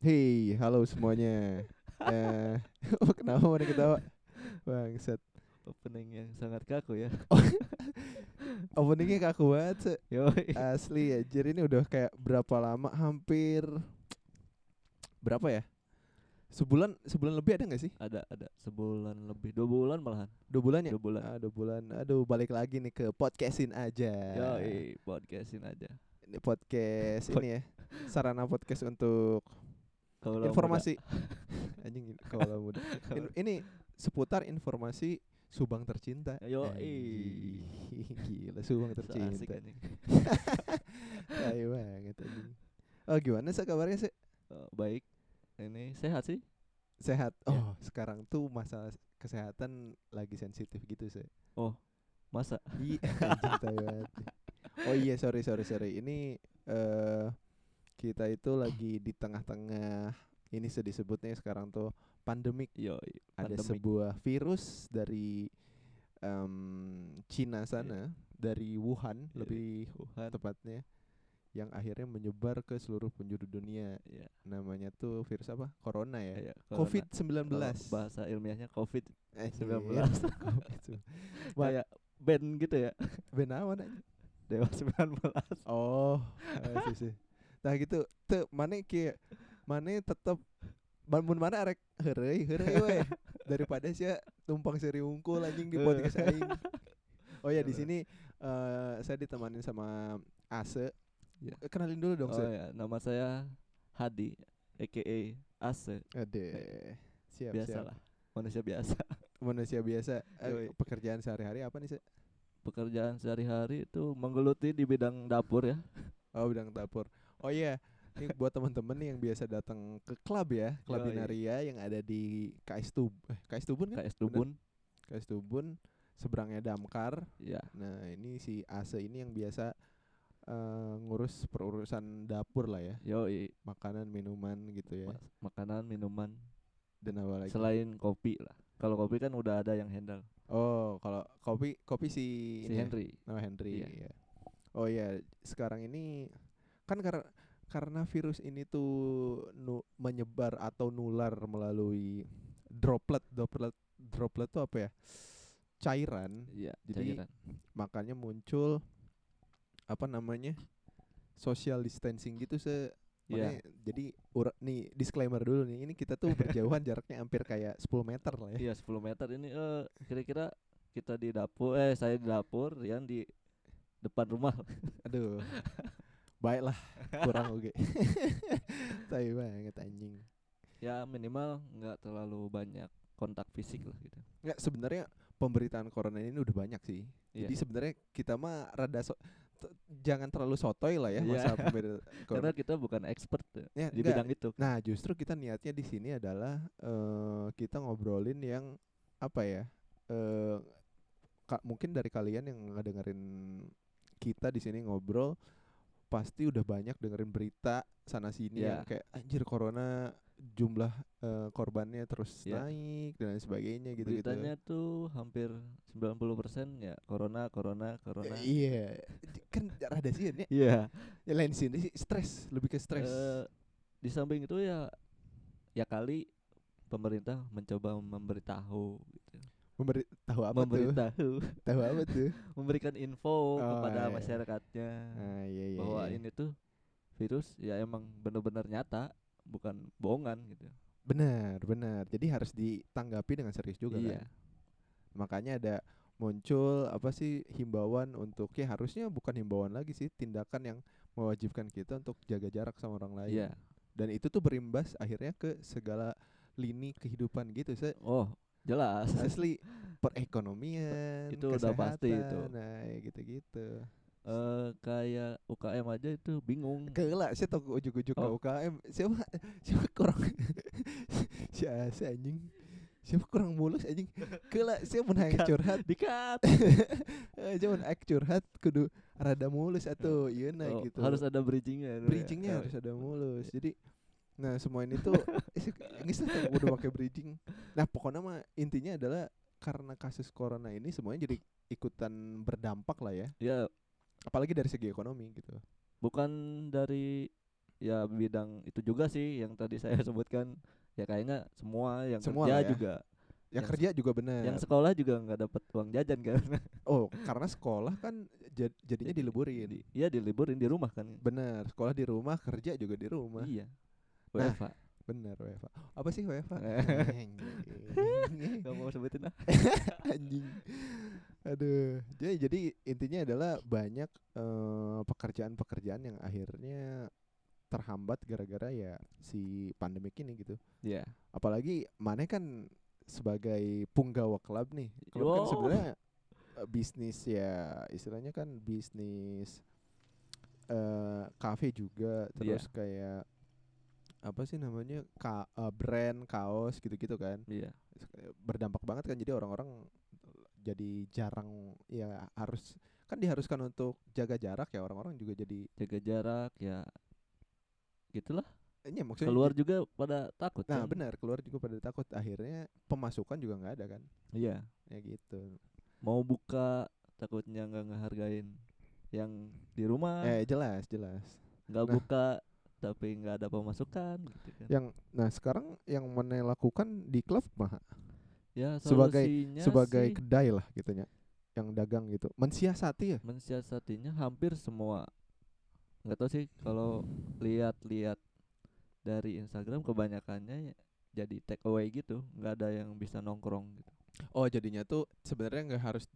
Hei, halo semuanya. eh, oh, kenapa mau ketawa? Bangsat. Opening yang sangat kaku ya. Openingnya kaku banget. Yoi. Asli ya. Jadi ini udah kayak berapa lama? Hampir berapa ya? Sebulan, sebulan lebih ada nggak sih? Ada ada sebulan lebih, dua bulan malahan. Dua bulan ya? Dua bulan. Ah, dua bulan. Aduh, balik lagi nih ke podcastin aja. Yoi, podcastin aja. Ini podcast Pod- ini ya. Sarana podcast untuk Informasi. Anjing muda. In- ini seputar informasi Subang tercinta. Anjing. Gila Subang tercinta. anjing. Tai banget anjing. Oh gimana sih kabarnya sih? Eh, baik. Ini sehat sih. Sehat. Ya. Oh, sekarang tuh masalah kesehatan lagi sensitif gitu sih. Masa? Iya. Oh iya, sorry sorry sorry. Ini eh kita itu lagi di tengah-tengah ini sudah disebutnya sekarang tuh pandemik. Yoi. Ada sebuah virus dari em, Cina sana, dari Wuhan Dari lebih Wuhan. tepatnya yang akhirnya menyebar ke seluruh penjuru dunia. Iya. Namanya tuh virus apa? Corona ya. Iya, corona. COVID-19. Kalau bahasa ilmiahnya COVID Eh, 19. iya, kayak band gitu ya. band apa? Dewa 19. Oh, sih sih. Nah gitu, tuh mana kayak mana tetep bangun mana arek heureuy heureuy we daripada sia tumpang seri unggul anjing di podcast aing. Oh ya di sini eh saya ditemanin sama Ase. Iya. Eh, Kenalin dulu dong, Oh Se. ya, nama saya Hadi, aka Ase. Ade. Siap, biasa siap. manusia biasa. Manusia biasa. Eh, pekerjaan sehari-hari apa nih, Se? Pekerjaan sehari-hari itu menggeluti di bidang dapur ya. Oh, bidang dapur. Oh iya, ini buat teman-teman nih yang biasa datang ke klub ya, klub. Binaria yang ada di KS Tub, eh, KS Tubun kan? KS Tubun. KS Tubun, seberangnya Damkar. Ya, Nah, ini si Ase ini yang biasa eh, ngurus perurusan dapur lah ya, yoi. makanan, minuman gitu ya. Mas- Makanan, minuman, Dan apa lagi? selain kopi lah. Kalau kopi kan udah ada yang handle. Oh, kalau kopi kopi si, Si ya? Henry. Oh, Henry. Iya. iya. Oh iya, sekarang ini kan karena karena virus ini tuh nu, menyebar atau nular melalui droplet droplet droplet tuh apa ya? Cairan. Iya, Jadi, cairan. Makanya muncul apa namanya? social distancing gitu se Iya. makanya jadi ura- nih disclaimer dulu nih ini kita tuh berjauhan jaraknya hampir kayak 10 meter lah ya. Iya, 10 meter ini eh kira-kira kita di dapur eh saya di dapur, Rian di depan rumah. Aduh. Baiklah, kurang oke. Tai banget anjing. ya minimal nggak terlalu banyak kontak fisik lah gitu. Enggak sebenarnya pemberitaan corona ini udah banyak sih. Iya. Jadi sebenarnya kita mah rada so, jangan terlalu sotoy lah ya Iya. masa pemberitaan Karena kita bukan expert ya, Ya, di enggak. bidang itu. Nah, justru kita niatnya di sini adalah eh kita ngobrolin yang apa ya? Eh ka- mungkin dari kalian yang ngedengerin kita di sini ngobrol pasti udah banyak dengerin berita sana sini Iya. yang kayak anjir corona jumlah eh, korbannya terus Iya. naik dan lain sebagainya gitu-gitu. Beritanya tuh hampir 90% ya corona, corona, corona. Eh, iya, kan rada sih ya. Iya. Ya lain sini sih stres, lebih ke stres. Eh, di samping itu ya ya kali pemerintah mencoba memberitahu gitu. Memberi tahu apa tuh? memberitahu, Tahu apa tuh? memberikan info Oh, kepada iya. masyarakatnya Ah, iya iya. bahwa iya. ini tuh virus ya emang benar-benar nyata, bukan bohongan gitu. Benar, benar. Jadi harus ditanggapi dengan serius juga iya. kan. Makanya ada muncul apa sih himbauan untuk ya harusnya bukan himbauan lagi sih tindakan yang mewajibkan kita untuk jaga jarak sama orang lain. Iya. Dan itu tuh berimbas akhirnya ke segala lini kehidupan gitu. Saya Oh, jelas. asli perekonomian, Itu udah pasti itu. Nah, ya gitu-gitu. Eh kayak UKM aja itu bingung. Kela saya tau ujuk-ujuk ke Oh. UKM siapa siapa kurang si Ase anjing siapa kurang mulus anjing Kela saya mun hayang Cut. curhat Dikat. eh jangan ek curhat kudu rada mulus atau iya nah Oh, gitu Harus ada bridgingnya. ya. bridgingnya harus ada mulus jadi nah semua ini tuh ini saya udah pakai bridging. Nah pokoknya mah intinya adalah karena kasus corona ini semuanya jadi ikutan berdampak lah ya. Ya apalagi dari segi ekonomi gitu. Bukan dari ya bidang itu juga sih yang tadi saya sebutkan. Ya kayaknya semua yang Semua kerja ya. juga. Yang yang kerja juga benar yang sekolah juga nggak dapat uang jajan kan. Oh karena sekolah kan jad- jadinya dileburin di, ya diliburin di rumah kan. Benar sekolah di rumah kerja juga di rumah. Iya Nah. WFA benar WFA apa sih WFA nggak mau sebutin ah anjing. Aduh. Jadi jadi intinya adalah banyak eh, pekerjaan-pekerjaan yang akhirnya terhambat gara-gara ya si pandemik ini gitu. Ya apalagi mana kan sebagai punggawa klub nih. Klub kan Yo. sebenarnya eh, bisnis ya istilahnya kan bisnis eh kafe juga Iya. terus kayak apa sih namanya ka, eh, brand kaos gitu-gitu kan. Iya. Berdampak banget kan jadi orang-orang jadi jarang ya harus kan diharuskan untuk jaga jarak ya orang-orang juga jadi jaga jarak ya gitulah. Ini maksudnya keluar juga pada takut nah kan? benar keluar juga pada takut. Akhirnya pemasukan juga nggak ada kan. Iya. Ya gitu. Mau buka takutnya nggak ngehargain yang di rumah. Eh jelas jelas. Nggak nah. buka tapi nggak ada pemasukan gitu kan. Yang nah sekarang yang mana lakukan di klub mah ya sebagai- sebagai sih. kedai lah gitunya yang dagang gitu. Mensiasati ya? Mensiasatinya hampir semua. Nggak tahu sih kalau lihat-lihat dari Instagram kebanyakannya ya jadi take away gitu. Nggak ada yang bisa nongkrong gitu. Oh jadinya tuh sebenarnya nggak harus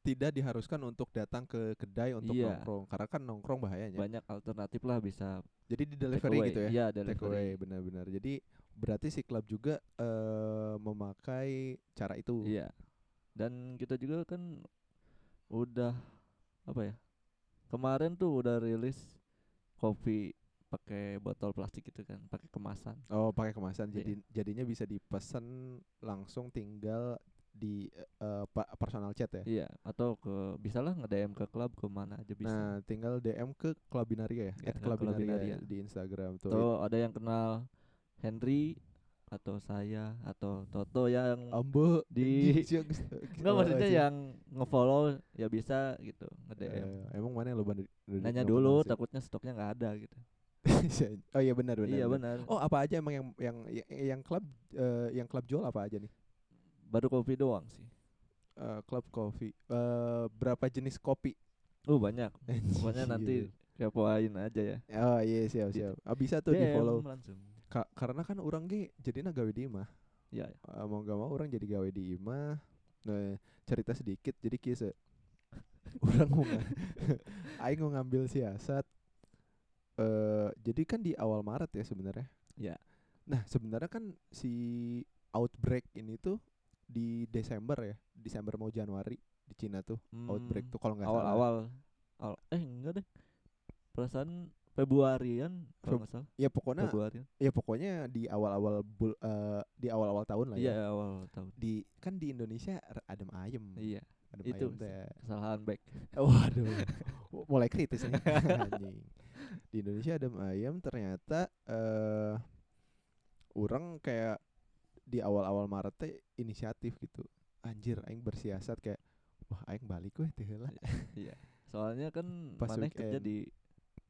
tidak diharuskan untuk datang ke kedai untuk Iya. nongkrong karena kan nongkrong bahayanya banyak alternatif lah bisa jadi di take delivery away. gitu ya Iya, take delivery. away benar-benar jadi berarti si klub juga eh memakai cara itu Iya. Dan kita juga kan udah apa ya? Kemarin tuh udah rilis kopi pakai botol plastik gitu kan, pakai kemasan. oh pakai kemasan Iya. jadi jadinya bisa dipesan langsung tinggal di pa- personal chat ya Iya, atau ke bisalah nge-DM ke klub ke mana aja bisa. nah tinggal DM ke Klabinaria ya Ya, Klabinaria Klabinaria. di Instagram tuh Atau ada yang kenal Henry atau saya atau Toto yang Ambo Di- enggak Oh, maksudnya yang nge-follow ya bisa gitu, nge-DM. Eh, emang mana yang lo bandit Nanya dulu takutnya stoknya nggak ada gitu. oh iya benar benar iya benar. oh apa aja emang yang yang yang, yang klub eh, yang klub jual apa aja nih Baru kopi doang sih. Eh, klub kopi. Eh, berapa jenis kopi? Uh banyak. Pokoknya nanti kepoin aja ya. oh iya siap Di- siap. Ah, bisa tuh di DM follow langsung. Ka- karena kan orang ge jadinya gawe di imah. Ya, Eh, mau gak mau orang jadi gawe di imah. Nah cerita sedikit jadi kisah orang mau aing mau ngambil siasat. Eh jadi kan di awal Maret ya sebenarnya. Ya. nah sebenarnya kan si outbreak ini tuh di Desember ya Desember mau Januari di Cina tuh outbreak Hmm, tuh kalau nggak salah awal-awal. Awal, eh enggak deh. Perasaan Februarian kalau nggak salah. ya pokoknya Februarian. ya pokoknya di awal-awal bul eh, di awal-awal tahun lah Iya, ya awal tahun. di kan di Indonesia adem ayem Iya, adem itu ayem teh kesalahan back. Waduh, mulai kritis nih. Anjing. Di Indonesia adem ayam ternyata eh orang kayak di awal-awal Maret teh inisiatif gitu. Anjir, aing bersiasat kayak wah aing balik weh teh heula. Iya. Soalnya kan Pas mana kerja weekend. di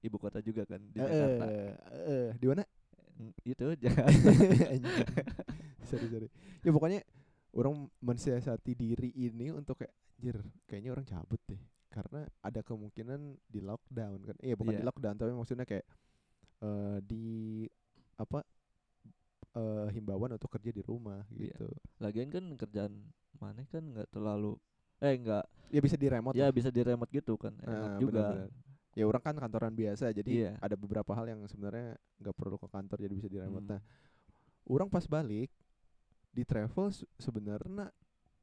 ibu kota juga kan di Eh, Jakarta. eh, eh, di mana? Itu. Anjing. sorry, sorry. Ya pokoknya orang mensiasati diri ini untuk kayak anjir, kayaknya orang cabut deh. Karena ada kemungkinan di lockdown kan. Iya, bukan di Iya. lockdown tapi maksudnya kayak eh di apa eh himbauan untuk kerja di rumah Iya. gitu. Lagian kan kerjaan mana kan nggak terlalu eh enggak Ya bisa di remote ya lah. bisa di remote gitu kan enak Nah, juga benar-benar. Ya orang kan kantoran biasa jadi Iya. ada beberapa hal yang sebenarnya nggak perlu ke kantor jadi bisa di remote. Hmm. Nah, orang pas balik di travel se- sebenarnya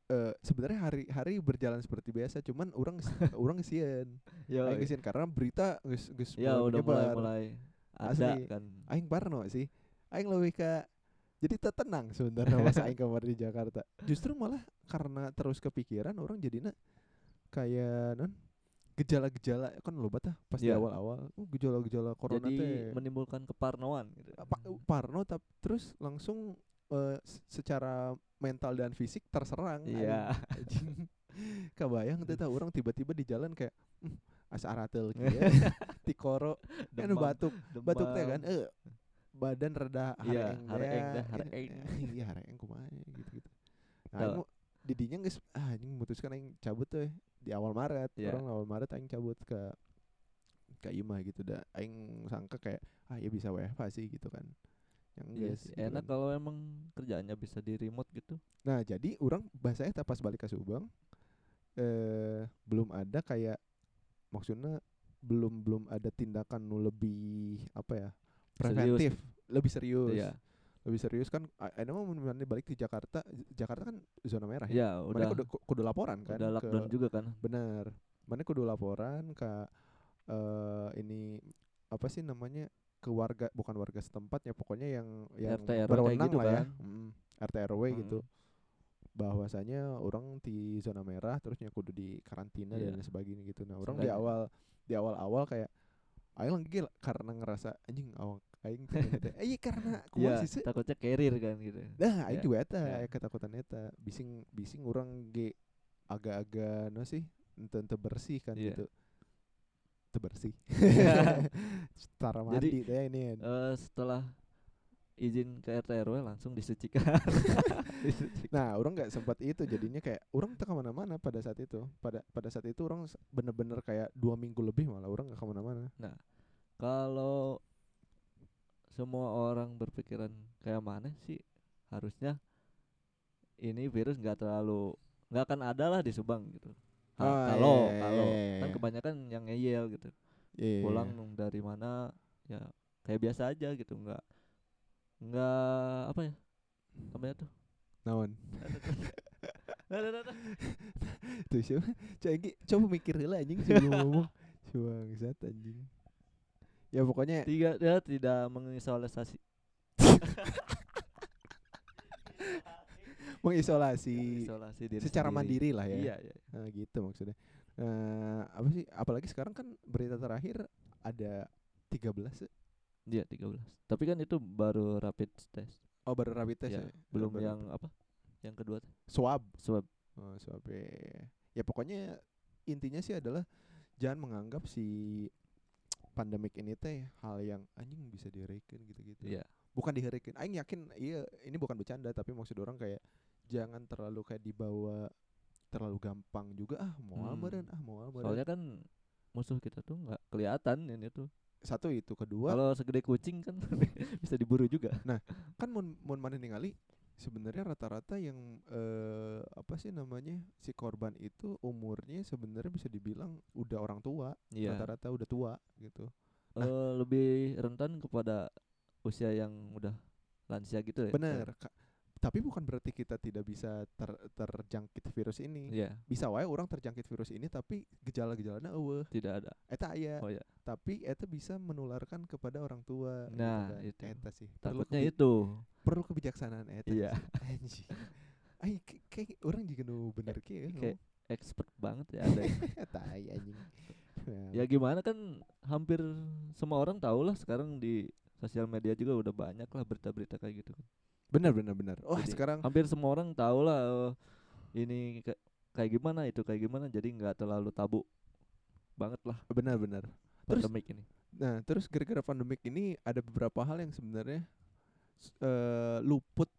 eh sebenarnya hari-hari berjalan seperti biasa cuman orang orang sieun ya geusieun karena berita geus geus ya mulai udah mulai mulai ada Asli. kan aing parno sih aing lebih ke jadi tenang sebenarnya pas aing kemarin di Jakarta. Justru malah karena terus kepikiran orang jadinya kayak non gejala-gejala kan loba tah pas di Iya. awal-awal. Uh, gejala-gejala corona jadi teh. menimbulkan keparnoan gitu. Apa parno tap terus langsung s- secara mental dan fisik terserang. Iya. Anjing. Kebayang teh tah orang tiba-tiba di jalan kayak "Hmm, asa aratel kieu tikoro anu Demam, batuk batuk teh kan eh badan Iya, hareeng hareeng ya, dah, ya, hareeng. eh, iya hareeng kumaha gitu-gitu nah Tau. aing mau- didinya geus ah anjing memutuskan aing cabut tuh di awal Maret Iya. orang awal Maret aing cabut ke ke Imah gitu dah aing sangka kayak ah ya bisa WFH sih gitu kan yang Iya geus sih, gitu enak kan. kalau emang kerjaannya bisa di remote gitu. Nah, jadi orang bahasanya tak pas balik ke Subang eh belum ada kayak maksudnya belum belum ada tindakan nu lebih apa ya? Preventif, lebih serius. Iya. Lebih serius kan ada mau mana balik ke Jakarta, Jakarta kan zona merah ya. Ya, Mana udah kudu, kudu laporan kan udah ke- lockdown juga kan. bener. Mana kudu laporan ke eh ini apa sih namanya? ke warga bukan warga setempat ya pokoknya yang yang RT RW berwenang gitu lah ya. kan. Mm, RT RW gitu Mm. bahwasanya orang di zona merah terusnya kudu di karantina Iya. dan sebagainya gitu. Nah, orang di awal di awal-awal kayak aing lagi karena ngerasa anjing awak aing. Eh iya karena Iya, kumaha sih? Takutnya carrier kan gitu. Dah aing Iya. juga eta Iya. aya ketakutan eta. Bising bising orang ge agak-agak no sih ente ente bersih kan Iya. gitu. Teu bersih. Cara Jadi, mandi teh ini. Eh setelah izin ke RT RW langsung disucikan. Disucikan. Nah, orang nggak sempat itu jadinya kayak orang tak ke mana-mana pada saat itu. Pada pada saat itu orang bener-bener kayak dua minggu lebih malah orang nggak ke mana-mana. Kalau semua orang berpikiran kayak mana sih harusnya ini virus nggak terlalu nggak akan ada lah di Subang gitu. Ha- Oh, kalau iya, iya, kalau iya, kan iya. kebanyakan yang ngeyel gitu. Iya, Pulang dari mana ya kayak biasa aja gitu nggak nggak apa ya? Namanya tuh. Naon? Tuh siapa? Coba coba mikir lah anjing sebelum ngomong. Coba ngesat anjing. Ya pokoknya tiga dia tidak mengisolasi. Mengisolasi mengisolasi diri secara sendiri. mandiri lah ya. Iya iya. Nah, gitu maksudnya. Nah apa sih? Apalagi sekarang kan berita terakhir ada 13 ya? Iya 13 tapi kan itu baru rapid test. Oh baru rapid test Iya, ya? belum Baru yang apa? Yang kedua swab. Swab. Oh, swab ya. ya pokoknya intinya sih adalah jangan menganggap si pandemik ini teh hal yang anjing bisa diherikan gitu-gitu. iya. Bukan diherikan. Aing yakin iya ini bukan bercanda tapi maksud orang kayak jangan terlalu kayak dibawa terlalu gampang juga ah mau Hmm. ah mau soalnya kan musuh kita tuh nggak kelihatan ini tuh Satu itu, kedua kalau segede kucing kan bisa diburu juga. Kan mun mun maneh ningali sebenarnya rata-rata yang eh apa sih namanya si korban itu umurnya sebenarnya bisa dibilang udah orang tua iya. rata-rata udah tua gitu. Eh, lebih rentan kepada usia yang udah lansia gitu ya? Bener Ka- tapi bukan berarti kita tidak bisa ter terjangkit virus ini. Iya. Bisa wae orang terjangkit virus ini tapi gejala-gejalanya eueuh. Tidak ada. Eta aya. Oh ya tapi eta bisa menularkan kepada orang tua gitu Nah, kan. itu. eta sih. Perlu takutnya kebi- itu. perlu kebijaksanaan eta Iya. sih. anjing. K- kayak orang juga nu bener kieu. kayak expert banget ya ada yang- eta ay, anjing. Ya gimana kan hampir semua orang tahu lah sekarang di sosial media juga udah banyak lah berita-berita kayak gitu kan bener bener bener wah Jadi, sekarang hampir semua orang tahu lah eh, ini ka- kayak gimana itu kayak gimana jadi nggak terlalu tabu banget lah bener bener Terus- pandemik ini Nah, terus gara-gara pandemik ini ada beberapa hal yang sebenarnya eh, luput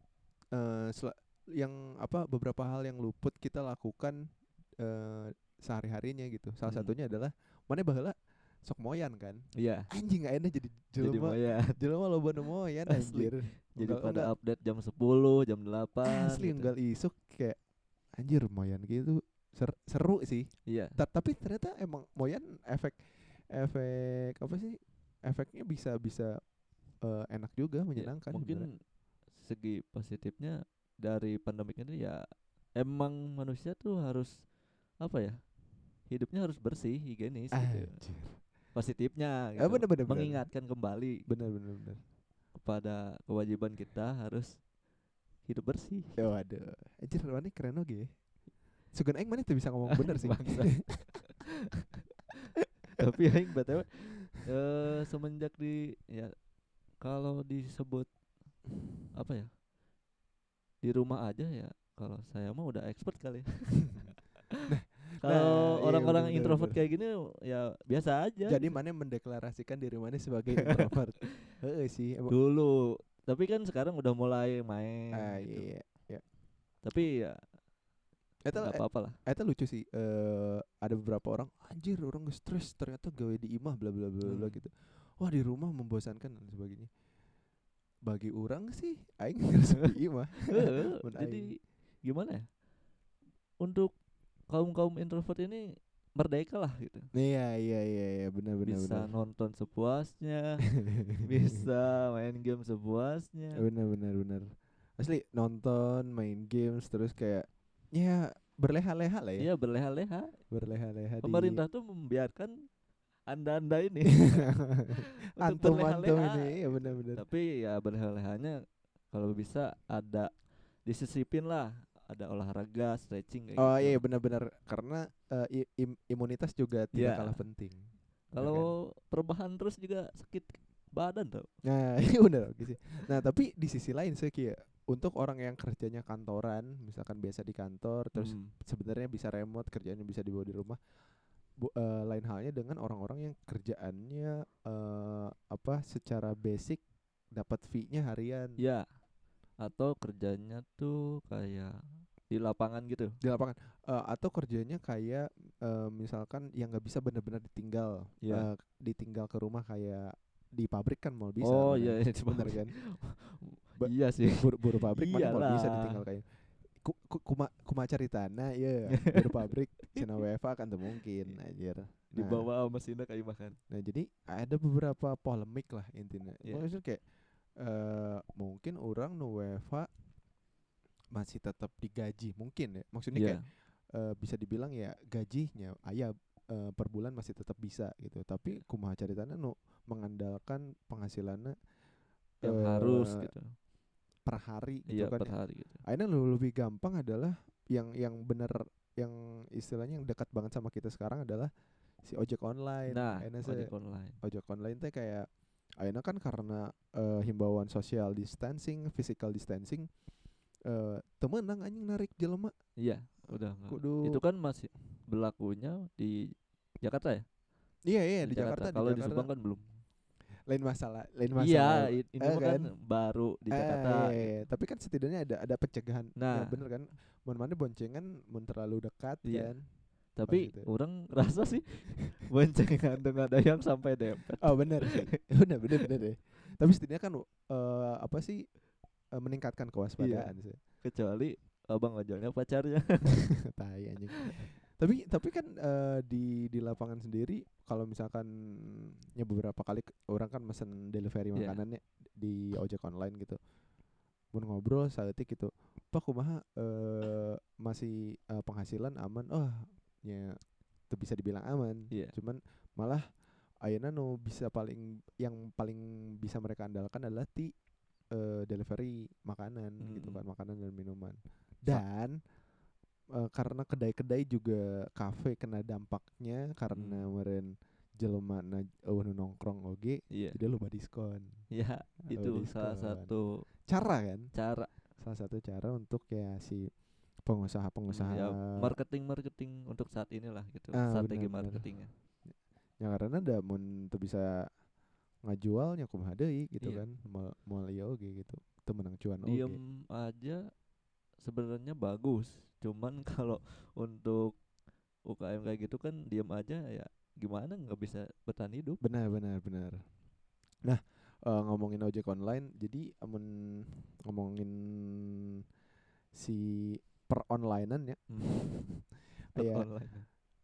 sela- yang apa beberapa hal yang luput kita lakukan eh, sehari-harinya gitu. Salah Hmm. satunya adalah mana baheula sok moyan kan. iya Anjing gak enak jadi jadi jelema ya jelema loba nu moyan Asli. anjir. jadi pada unggal- update jam 10 jam 8 asli gitu. isuk kayak anjir moyan gitu ser- seru sih. iya Ta- tapi ternyata emang moyan efek efek apa sih efeknya bisa bisa eh, enak juga Ya, menyenangkan mungkin sebenarnya. segi positifnya dari pandemik ini ya emang manusia tuh harus apa ya hidupnya harus bersih higienis gitu Anjir. Positifnya Ah, gitu. bener, bener, bener. mengingatkan kembali bener bener bener kepada kewajiban kita harus hidup bersih ya waduh anjir mana keren oke Sugan aing mana tuh bisa ngomong bener sih tapi aing btw eh semenjak di ya kalau disebut apa ya di rumah aja ya kalau saya mah udah expert kali ya. Kalau iya, orang-orang bener, introvert bener. kayak gini ya biasa aja. Jadi mana mendeklarasikan diri mana sebagai introvert. Heeh sih. dulu. Tapi kan sekarang udah mulai main. Ah gitu. iya. Tapi ya Eta nggak apa-apa lah. eta lucu sih. Eh ada beberapa orang anjir orang stres ternyata gawe di imah bla bla bla bla Hmm. gitu. Wah di rumah membosankan dan sebagainya. Bagi orang sih aing ngerasa di imah. Jadi gimana ya? Untuk kaum-kaum introvert ini merdeka lah gitu. Iya iya iya iya benar benar bisa benar. nonton sepuasnya, bisa main game sepuasnya. benar benar benar. Asli nonton, main games terus kayak ya berleha-leha lah ya. Iya berleha-leha. Berleha-leha di Pemerintah tuh membiarkan anda-anda ini antum-antum ini ya benar-benar. Tapi ya berleha-lehanya kalau bisa ada disisipin lah, ada olahraga, stretching kayak Oh gitu. iya benar-benar karena i- im- imunitas juga tidak Iya. kalah penting. Kalau perubahan terus juga sakit badan tau. Nah, iya benar sih. Nah, tapi di sisi lain saya kayak untuk orang yang kerjanya kantoran, misalkan biasa di kantor terus Hmm. sebenarnya bisa remote, kerjanya bisa dibawa di rumah. Bu, eh, lain halnya dengan orang-orang yang kerjaannya eh apa secara basic dapat fee-nya harian Ya. Atau kerjanya tuh kayak di lapangan gitu. di lapangan Eh, atau kerjanya kayak eh, misalkan yang nggak bisa benar-benar ditinggal Iya. eh, ditinggal ke rumah kayak di pabrik kan mau bisa oh iya, iya pabrik. kan Ba- iya sih. buru, buru pabrik mana mau bisa ditinggal kayak ku, ku, kuma kuma caritana ya buru pabrik cina WFA kan tuh mungkin anjir Di Nah, bawah mesinnya kayak makan. nah jadi ada beberapa polemik lah intinya Iya. maksudnya kayak eh mungkin orang nu WFA masih tetap digaji mungkin ya maksudnya Iya. kayak eh, bisa dibilang ya gajinya ayah eh, per bulan masih tetap bisa gitu tapi kumaha caritana nu mengandalkan penghasilannya Yang eh, harus gitu. per hari gitu Iya, kan per hari gitu. akhirnya lu lebih gampang adalah yang yang bener yang istilahnya yang dekat banget sama kita sekarang adalah si ojek online Nah, saya ojek online. ojek online teh kayak akhirnya kan karena eh, himbauan social distancing physical distancing eh temenang anjing narik jelema Iya, udah kudu Itu kan masih berlakunya di Jakarta ya? iya iya di, Jakarta, Kalau di di Jakarta Subang kan belum. lain masalah lain masalah Iya, ini Eh, mah kan baru di Eh, Jakarta. iya, iya. tapi kan setidaknya ada ada pencegahan Nah. ya bener kan mun mana boncengan mun terlalu dekat Iya. kan Tapi gitu. orang rasa sih boncengan dengan ada yang sampai dempet. Oh bener sih bener bener bener deh Tapi setidaknya kan eh, Apa sih eh, Meningkatkan kewaspadaan Iya. sih Kecuali abang ojolnya pacarnya. Tai anjing Tapi tapi kan eh, Di di lapangan sendiri Kalau misalkan Ya beberapa kali Orang kan mesen delivery Iya. makanannya Di ojek online gitu Mun ngobrol saeutik gitu Pak kumaha eh, Masih eh, penghasilan aman Oh ya Itu bisa dibilang aman Iya. cuman malah ayeuna nu bisa paling yang paling bisa mereka andalkan adalah ti eh, delivery makanan gitu Mm. kan makanan dan minuman dan eh, karena kedai-kedai juga kafe kena dampaknya karena Mm. meren jelema na eueuh nu nongkrong oge Iya. jadi lupa diskon Ya, itu Lupa salah diskon. satu cara kan cara salah satu cara untuk ya si pengusaha-pengusaha ya, marketing marketing untuk saat inilah gitu. Ah, Strategi benar-benar. marketingnya. ya karena ada mun teu bisa ngajualnya kumaha deui gitu Iya. kan moal ieu oge gitu teu menang cuan oge Diem aja sebenarnya bagus. Cuman kalau untuk UKM kayak gitu kan diem aja ya gimana nggak bisa bertahan hidup. benar benar benar nah eh, ngomongin ojek online jadi amun ngomongin si per onlinean ya Per aya online.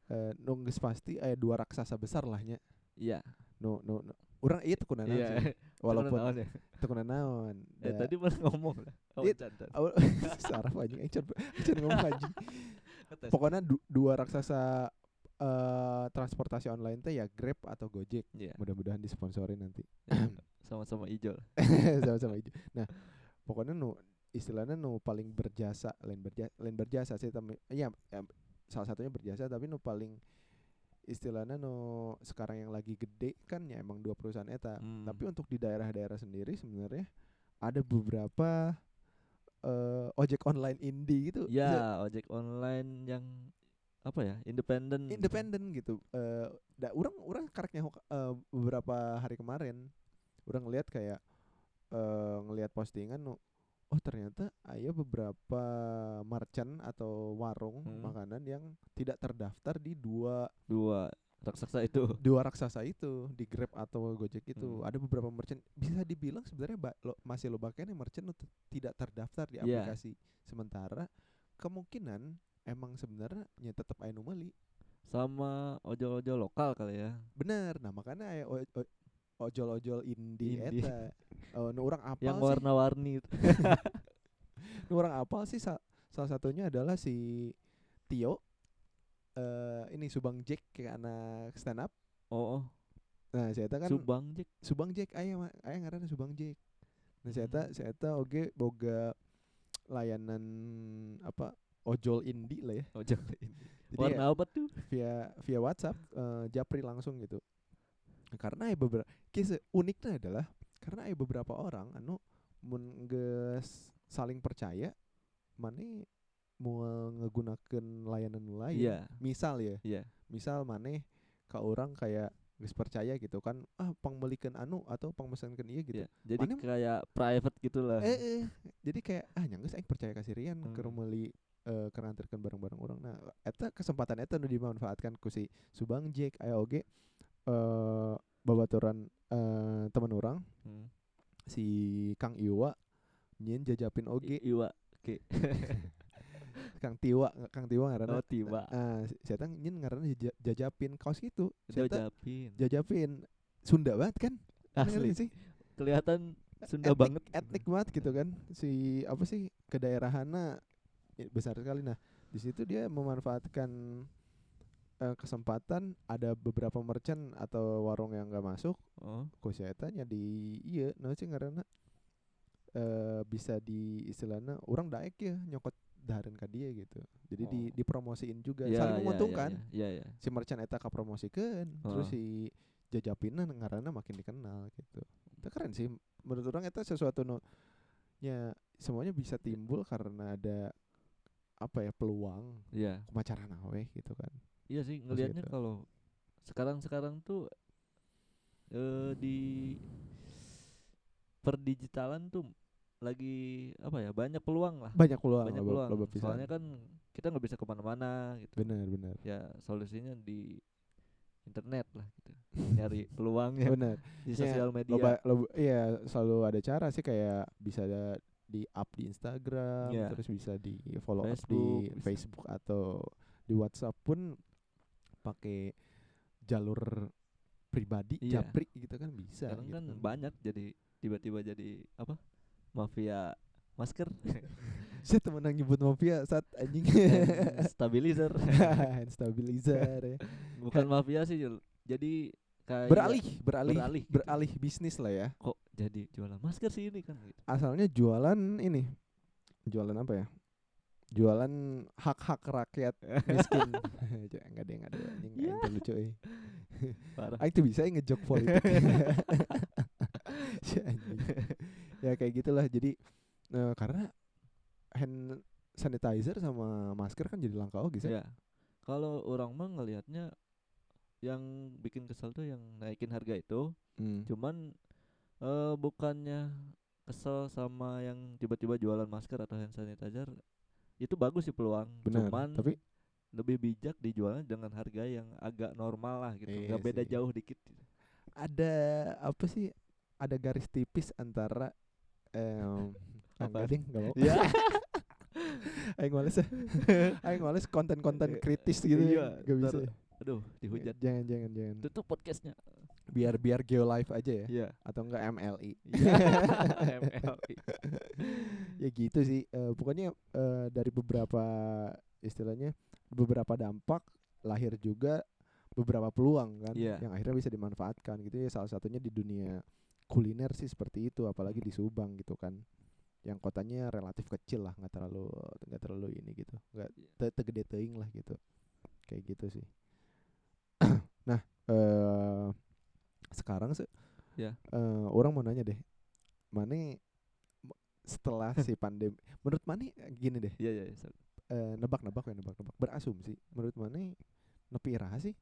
eh, nu geus pasti aya dua raksasa besar lah nya Iya. nu nu, nu urang ieu teu kunaon Iya. sih walaupun naon ya. teu kunaon Eh Da- tadi mana ngomong lah. Oh, cantan. awal saraf anjing aing can can ngomong anjing Ngetes. pokoknya du- dua raksasa eh transportasi online teh ya Grab atau Gojek Iya. mudah-mudahan disponsorin nanti Sama-sama ijo. lah. sama-sama hijau. Nah, pokoknya nu istilahnya nu paling berjasa, lain berjasa, lain berjasa sih tapi iya em, salah satunya berjasa tapi nu paling istilahnya nu sekarang yang lagi gede kan ya emang dua perusahaan eta. Hmm. Tapi untuk di daerah-daerah sendiri sebenarnya ada beberapa eh ojek online indie gitu. Ya, ojek online yang apa ya independen independen gitu eh da orang orang kareknya eh, beberapa hari kemarin orang ngelihat kayak eh ngelihat postingan oh ternyata ada beberapa merchant atau warung Hmm. makanan yang tidak terdaftar di dua dua raksasa itu. dua raksasa itu di Grab atau Gojek itu. Hmm. ada beberapa merchant. Bisa dibilang sebenarnya ba- lo, masih lo nih merchant tidak terdaftar di Iya. aplikasi. Sementara kemungkinan emang sebenarnya ya tetap anomali sama ojol-ojol lokal kali ya. Bener. Nah makanya aya o- o- ojol-ojol indie, Indie. eta oh, nu orang apal yang warna-warni itu. nu orang apal sih sa- salah satunya adalah si Tio eh ini Subang Jack kayak anak stand up oh, oh. nah saya kan Subang Jack Subang Jack aya ma- aya ngaranna Subang Jack. Nah saya Hmm. saya oge boga layanan apa ojol indie lah ya. ojol Jadi warna ya apa tuh via via WhatsApp eh, japri langsung gitu. Karena ya beberapa kisah uniknya adalah karena ya beberapa orang anu mun geus saling percaya mana mau ngegunakan layanan lain. iya Misal ya, iya misal maneh ke orang kayak geus percaya gitu kan ah pangmelikeun anu atau pangmesenkeun ieu gitu. iya jadi Mana- kayak private gitulah Eh, eh, jadi kayak ah nyanggeus aing percaya ka si Rian Hmm. keur meuli eh keur nganterkeun barang-barang orang. Nah, eta kesempatan eta nu dimanfaatkan ku si Subang Jack aya oge eh babaturan eh teman orang Hmm. si Kang Iwa nyen jajapin oge iwa oke Kang Tiwa Kang Tiwa ngaranna. oh tiba Ah, si eta nyen ngaranna jaja- jajapin kaos gitu. Si itu eta japin jajapin Sunda banget kan? Asli sih? kelihatan Sunda etnik, banget etnik banget gitu kan si apa sih kedaerahannya ya, besar sekali nah di situ dia memanfaatkan eh, kesempatan ada beberapa merchant atau warung yang nggak masuk oh kok saya tanya di iya nah sih karena eh bisa di istilahnya orang daek ya nyokot dahareun ka dia gitu jadi di Oh. dipromosiin juga Iya, saling iya, menguntungkan iya iya iya. si merchant eta kapromosikeun terus Oh. si jajapinna ngaranna makin dikenal gitu. Itu keren sih menurut orang itu sesuatu nu nya semuanya bisa timbul karena ada apa ya peluang iya kumacara nawe gitu kan. Iya sih ngelihatnya gitu. kalau sekarang-sekarang tuh eh di perdigitalan tuh lagi apa ya banyak peluang lah Banyak peluang, banyak peluang loba pisan. soalnya kan kita nggak bisa ke mana-mana gitu benar benar. ya solusinya di internet lah gitu nyari peluangnya Benar. di Ya, sosial media Loba, loba, iya selalu ada cara sih kayak bisa ada di up di Instagram, Iya. terus bisa di follow up Facebook, di bisa. Facebook atau di WhatsApp pun pakai jalur pribadi Iya. japri gitu kan bisa sekarang gitu. kan banyak jadi tiba-tiba jadi apa mafia masker Saya temen yang nyebut mafia saat anjing stabilizer stabilizer ya. bukan mafia sih Jul. jadi kayak beralih beralih beralih gitu. beralih bisnis lah ya kok jadi jualan masker sih ini kan gitu. asalnya jualan ini jualan apa ya jualan hak-hak rakyat miskin. Enggak deh enggak deh anjing Ya. aing teh lucu euy parah. Aing tuh bisa ya ngejok politik. Anjing. ya kayak gitulah. Jadi eh, karena hand sanitizer sama masker kan jadi langka oke sih ya kalau orang mah ngelihatnya yang bikin kesel tuh yang naikin harga itu. Hmm. cuman eh bukannya kesel sama yang tiba-tiba jualan masker atau hand sanitizer itu bagus sih peluang benar cuman tapi lebih bijak dijualnya dengan harga yang agak normal lah gitu Iya nggak beda sih. jauh dikit gitu. ada apa sih ada garis tipis antara em ah, Apa? enggak ding enggak mau ya aing males ya. aing males konten-konten kritis gitu Iya, gak bisa ya. aduh dihujat jangan jangan jangan tutup podcastnya biar biar geolive aja ya. Iya. Atau enggak MLI Iya. MLI. ya gitu sih. Eh, pokoknya eh, dari beberapa istilahnya beberapa dampak lahir juga beberapa peluang kan Iya. yang akhirnya bisa dimanfaatkan gitu ya. Salah satunya di dunia kuliner sih seperti itu apalagi di Subang gitu kan. Yang kotanya relatif kecil lah nggak terlalu nggak terlalu ini gitu. Nggak te tegede teuing lah gitu. Kayak gitu sih. Nah eh sekarang sih Ya. eh, orang mau nanya deh mana setelah si pandemi menurut mana gini deh. Iya iya iya. eh, nebak-nebak ya nebak-nebak. Berasumsi menurut mana nepi iraha sih?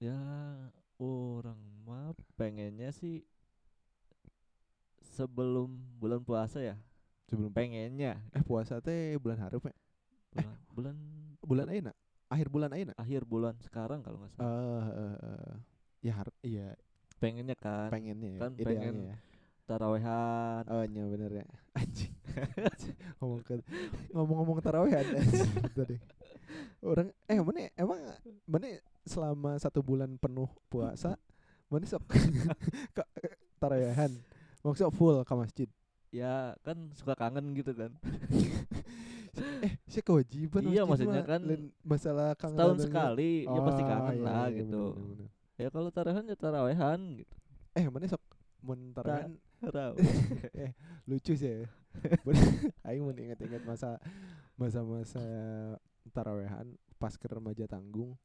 Ya orang mah pengennya sih sebelum bulan puasa ya. Sebelum pengennya. eh puasa teh bulan harup ya? Bulan bulan bulan ayeuna? Akhir bulan ayeuna? Akhir bulan sekarang kalau nggak eh salah eh, eh, ya harus iya. Pengennya kan. Pengennya ya kan idealnya pengen ya. tarawehan. Oh iya bener ya. Anjing. Ngomong ke ngomong-ngomong tarawehan. Tadi orang eh mana emang mana selama satu bulan penuh puasa mana sok ke tarawehan? Maksudnya full ke masjid? Ya kan suka kangen gitu kan. Eh sih kewajiban Iya, maksudnya kan masalah kangen setahun adanya. sekali ya pasti Oh, kangen iya, lah iya, gitu. bener, bener, bener. Ya kalau tarawehan ya tarawehan gitu. Eh mana sok? Mun tarawehan? Eh lucu sih ya. Aing mun inget-inget masa masa-masa tarawehan pas ke remaja tanggung.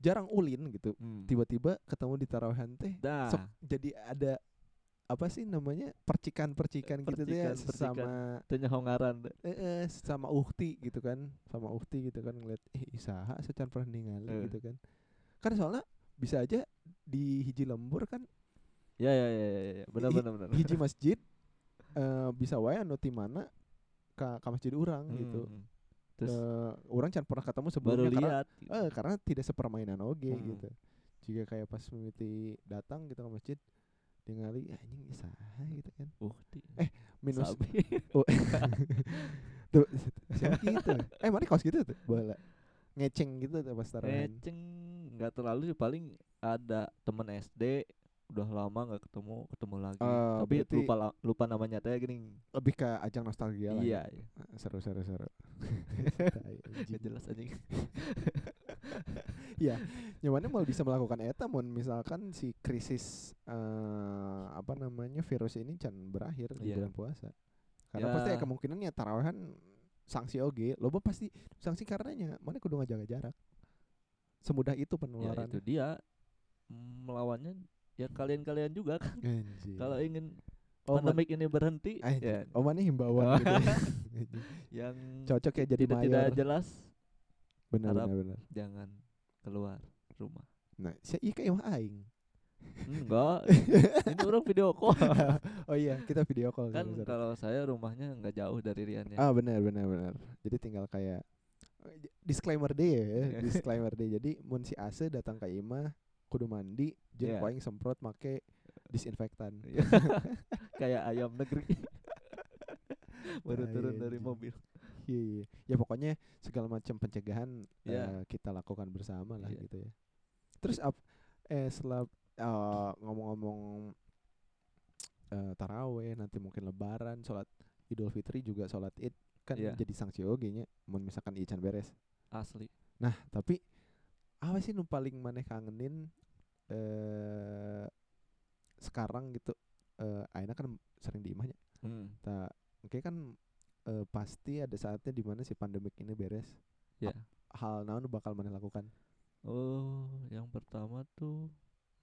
Jarang ulin gitu. Hmm. tiba-tiba ketemu di tarawehan teh sok jadi ada apa sih namanya percikan-percikan gitu ya sama tanya hongaran eh, eh, sama uhti gitu kan. Sama uhti gitu kan ngeliat eh isaha secan pernah ningali Eh. gitu kan. Kan soalnya bisa aja di hiji lembur kan ya ya ya ya, ya. benar benar benar hiji masjid eh bisa wae anu ti mana ka, ka masjid orang gitu Hmm. terus Eh, orang can pernah ketemu baru sebelumnya karena lihat gitu. eh, karena tidak sepermainan oge Hmm. gitu jika kayak pas mimiti datang gitu ke masjid ningali anjing isaha gitu kan uh Eh, minus. Oh. tuh siapa gitu eh mana kaos gitu tuh bola ngeceng gitu tuh pas taruhan ngeceng nggak terlalu sih paling ada temen SD udah lama nggak ketemu ketemu lagi Oh, tapi lupa la- lupa namanya teh gini lebih ke ajang nostalgia lah iya ya. iya seru seru seru Tai, nggak anjing. jelas anjing ya nyamannya mau bisa melakukan eta mun misalkan si krisis eh apa namanya virus ini can berakhir di Iya. bulan puasa karena pasti ya Ya. kemungkinannya tarawehan sanksi oge loba pasti sanksi karenanya mana kudu ngajaga jarak semudah itu ya penularan itu dia. Melawannya ya kalian-kalian juga kan. Kalau ingin oh, pandemik ini berhenti anjing. ya oh mana himbauan gitu. Ya. Yang cocok ya jadi tidak tidak mayor. jelas benar harap- benar benar. jangan keluar rumah. Nah si iya kayak mah aing. Enggak. Ini orang video call. Oh iya kita video call kan sorry. kalau saya rumahnya nggak jauh dari Rian ya. Ah benar benar benar. Jadi tinggal kayak disclaimer deh ya, disclaimer deh. Jadi mun si Ase datang ke Ima kudu mandi, jeung Iya. yeah. semprot make disinfektan. Iya. kayak ayam negeri baru Tai, turun dari anjing. mobil Iya iya. Ya pokoknya segala macam pencegahan Iya. eh, kita lakukan bersama lah Iya. gitu ya. Terus ap, eh setelah eh, ngomong-ngomong eh, taraweh nanti mungkin lebaran, sholat Idul Fitri juga sholat Id kan Iya. jadi sanksi oge nya mun misalkan ican beres. asli Nah, tapi apa sih nu paling maneh kangenin eh sekarang gitu eh ayeuna kan sering di imahnya. hmm. Ta oke kan eh, pasti ada saatnya di mana si pandemik ini beres. ya Hal naon bakal maneh lakukan? oh yang pertama tuh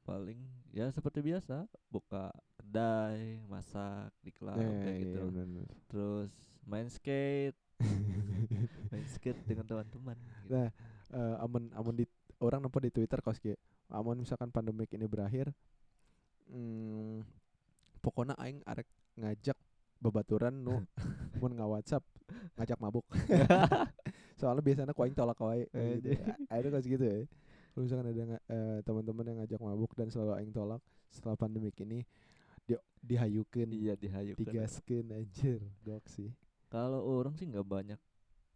paling ya seperti biasa buka kedai masak di klub Eh, kayak iya, gitu bener-bener. terus main skate main skate dengan teman-teman gitu. Nah, eh amun amun di orang nempo di Twitter kos ge. Amun misalkan pandemik ini berakhir hmm, pokoknya aing arek ngajak babaturan nu mun nggak WhatsApp ngajak mabuk. Soalnya biasanya ku aing tolak gitu. Ada kos gitu ya. Kalau misalkan ada eh, teman-teman yang ngajak mabuk dan selalu aing tolak setelah pandemik ini di dihayukeun, iya dihayukan digaskeun anjir, gok sih. kalau orang sih nggak banyak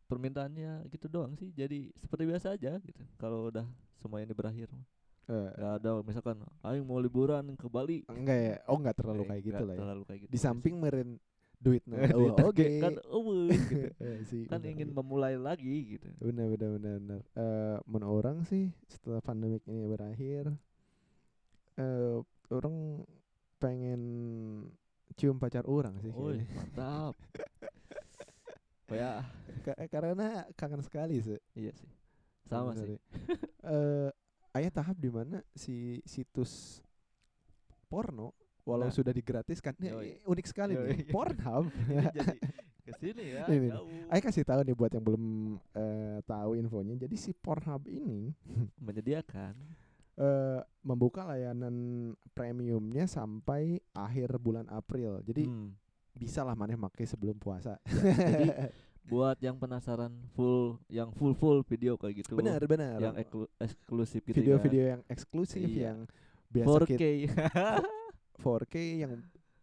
permintaannya gitu doang sih jadi seperti biasa aja gitu kalau udah semua ini berakhir. Eh, nggak ada misalkan aing mau liburan ke Bali enggak ya? Oh, enggak terlalu Eh, kayak gitu lah ya. terlalu kayak gitu Di samping meren duit nah, Duit oh, oke. kan eueuh, gitu. Eh, kan bener, ingin iya. memulai lagi gitu benar benar benar benar. Eh, men orang sih setelah pandemik ini berakhir eh orang pengen cium pacar orang sih kayaknya. mantap oh ya Ka- karena kangen sekali sih iya sih sama sih eh ayah tahap di mana si situs porno walau Nah. sudah digratiskan Yoi. unik sekali nih Yoi. Pornhub Ini jadi ke sini ya. Ini nih. Ayo kasih tahu nih buat yang belum eh, tahu infonya. Jadi si Pornhub ini menyediakan eh, membuka layanan premiumnya sampai akhir bulan April. Jadi Hmm. bisa lah maneh make sebelum puasa. jadi buat yang penasaran full yang full full video kayak gitu. benar benar. Yang eklu- eksklusif gitu Video-video yang eksklusif Iya. yang ya. biasa 4K. kita 4K yang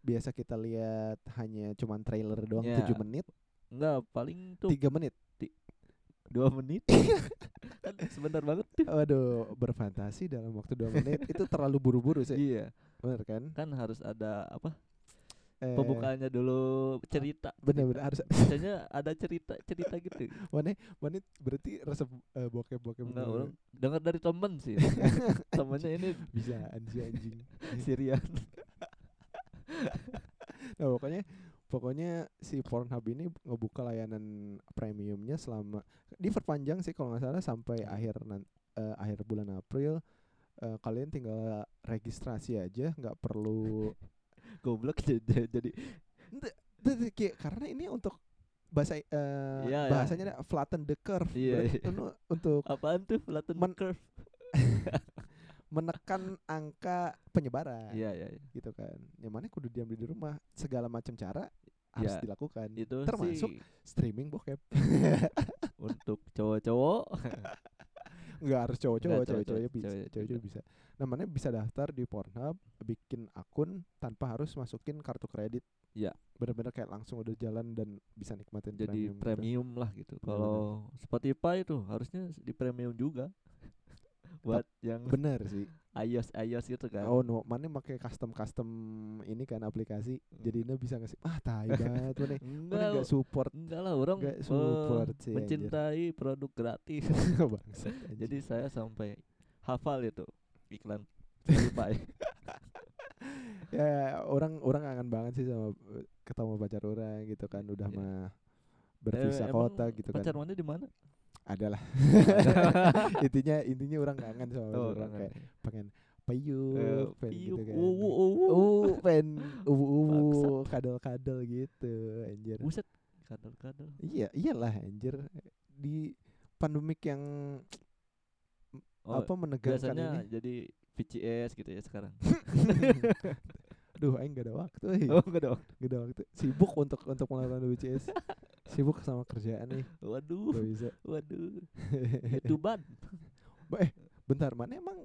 biasa kita lihat hanya cuman trailer doang Ya. 7 menit, Enggak, paling tuh 3 menit. Dua menit. kan sebentar banget tuh. Waduh, berfantasi dalam waktu 2 menit itu terlalu buru-buru sih. Iya, Bener kan? kan harus ada apa? Eh, Pembukaannya dulu cerita. Bener-bener harus Biasanya ada cerita cerita gitu. mana mana berarti resep eh, bokep-bokep Enggak, dulu. orang dengar dari temen sih. Temennya ini bisa anjing anjing. Syrian. Nah, pokoknya pokoknya si Pornhub ini ngebuka layanan premiumnya selama diperpanjang sih kalau nggak salah sampai akhir nan- eh, akhir bulan April. Eh, kalian tinggal registrasi aja, nggak perlu Goblok jadi, jadi karena ini untuk bahasa eh Iya, iya. bahasanya ada flatten the curve. Berarti iya. itu untuk apaan tuh flatten Men- curve? Menekan angka penyebaran. Iya, iya, iya. gitu kan. Yang mana kudu diam di rumah, segala macam cara harus Ya, dilakukan. Itu Termasuk sih streaming bokep. untuk cowok-cowok. Enggak harus cowok-cowok, Nggak, cowok-cowok, cewek-cewek bisa, cewek-cewek bisa. Namanya bisa daftar di Pornhub, bikin akun tanpa harus masukin kartu kredit. Ya. Bener-bener kayak langsung udah jalan dan bisa nikmatin jadi premium. gitu. premium lah gitu. Kalau Spotify itu harusnya di premium juga. Buat yang Bener sih. iOS iOS gitu kan. Oh no, mana pakai custom custom ini kan aplikasi. Jadi ini bisa ngasih ah tai banget mana. Mana enggak, enggak support enggak lah orang nggak eh, support sih, anjir. mencintai produk gratis. Anjing. jadi saya sampai hafal itu iklan Spotify. ya orang orang kangen banget sih sama ketemu pacar orang gitu kan udah Iya. mah Eh, berpisah kota gitu kan Pacar mana di mana? Adalah intinya intinya orang kangen sama Oh, orang kayak pengen payu Eh, pengen gitu kan uwu, uwu. uh pengen uwu uwu Bangsat. kadal kadal gitu anjir Buset, kadal-kadal. iya iyalah anjir di pandemik yang Oh, apa menegangkan ini jadi VCS gitu ya sekarang. aduh aing gak ada waktu eh. oh, enggak dong. gak ada waktu sibuk untuk untuk menonton WCS sibuk sama kerjaan nih Waduh, gak bisa waduh. YouTubean. eh bentar mana emang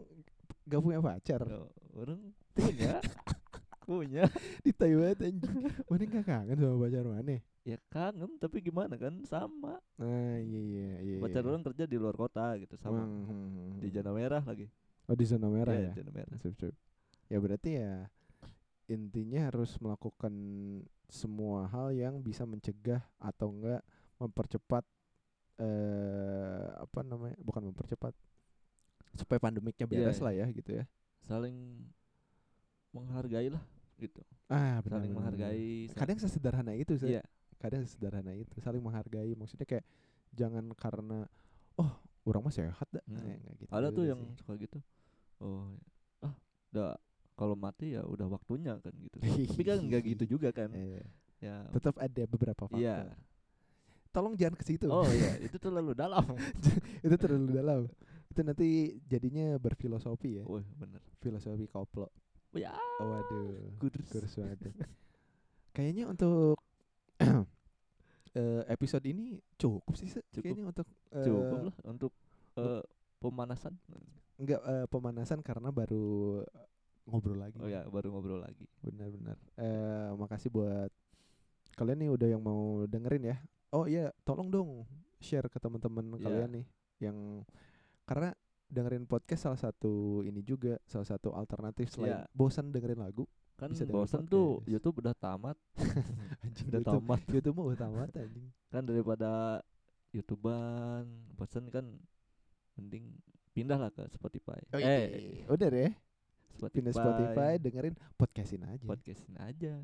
gak punya pacar Oh, orang punya. punya. di Taiwan anjing mana gak kangen sama pacar mana Ya kangen, tapi gimana kan sama. nah iya iya iya Pacar iya. orang kerja di luar kota gitu sama. Hmm, hmm, hmm, Di hmm. zona merah lagi. oh di zona merah Iya, ya zona merah. Sip, sip. ya berarti ya intinya harus melakukan semua hal yang bisa mencegah atau enggak mempercepat eh apa namanya bukan mempercepat supaya pandemiknya Iya, beres iya. lah ya gitu ya Saling menghargai lah gitu. ah benar Saling benar, menghargai. benar. kadang sesederhana itu sih Iya. kadang sesederhana itu saling menghargai maksudnya kayak jangan karena oh orang mah sehat dah Hmm. Eh, nggak gitu Ada tuh yang sih. suka gitu. Oh, ah, udah kalau mati ya udah waktunya kan gitu. Tapi kan enggak gitu juga kan. Eh, Ya. tetap ada beberapa faktor Iya. tolong jangan ke situ Oh iya, itu terlalu dalam. itu terlalu dalam itu nanti jadinya berfilosofi ya Wah, bener. filosofi koplo Ya, oh, waduh kurus banget ya. kayaknya untuk eh, episode ini cukup sih. Cukup. kayaknya untuk eh, Cukup lah untuk eh, pemanasan. enggak eh, pemanasan karena baru ngobrol lagi Oh ya, baru ngobrol lagi. benar-benar eh makasih buat kalian nih udah yang mau dengerin ya oh iya tolong dong share ke teman-teman Iya. kalian nih yang karena dengerin podcast salah satu ini juga salah satu alternatif selain Iya. bosan dengerin lagu Kan Bisa bosen tuh. YouTube udah tamat, anjing udah YouTube tamat. YouTube mah udah tamat anjing Kan daripada YouTubean, bosen kan mending pindah lah ke Spotify. oh, eh, udah deh Spotify. pindah Spotify dengerin podcastin aja podcastin aja.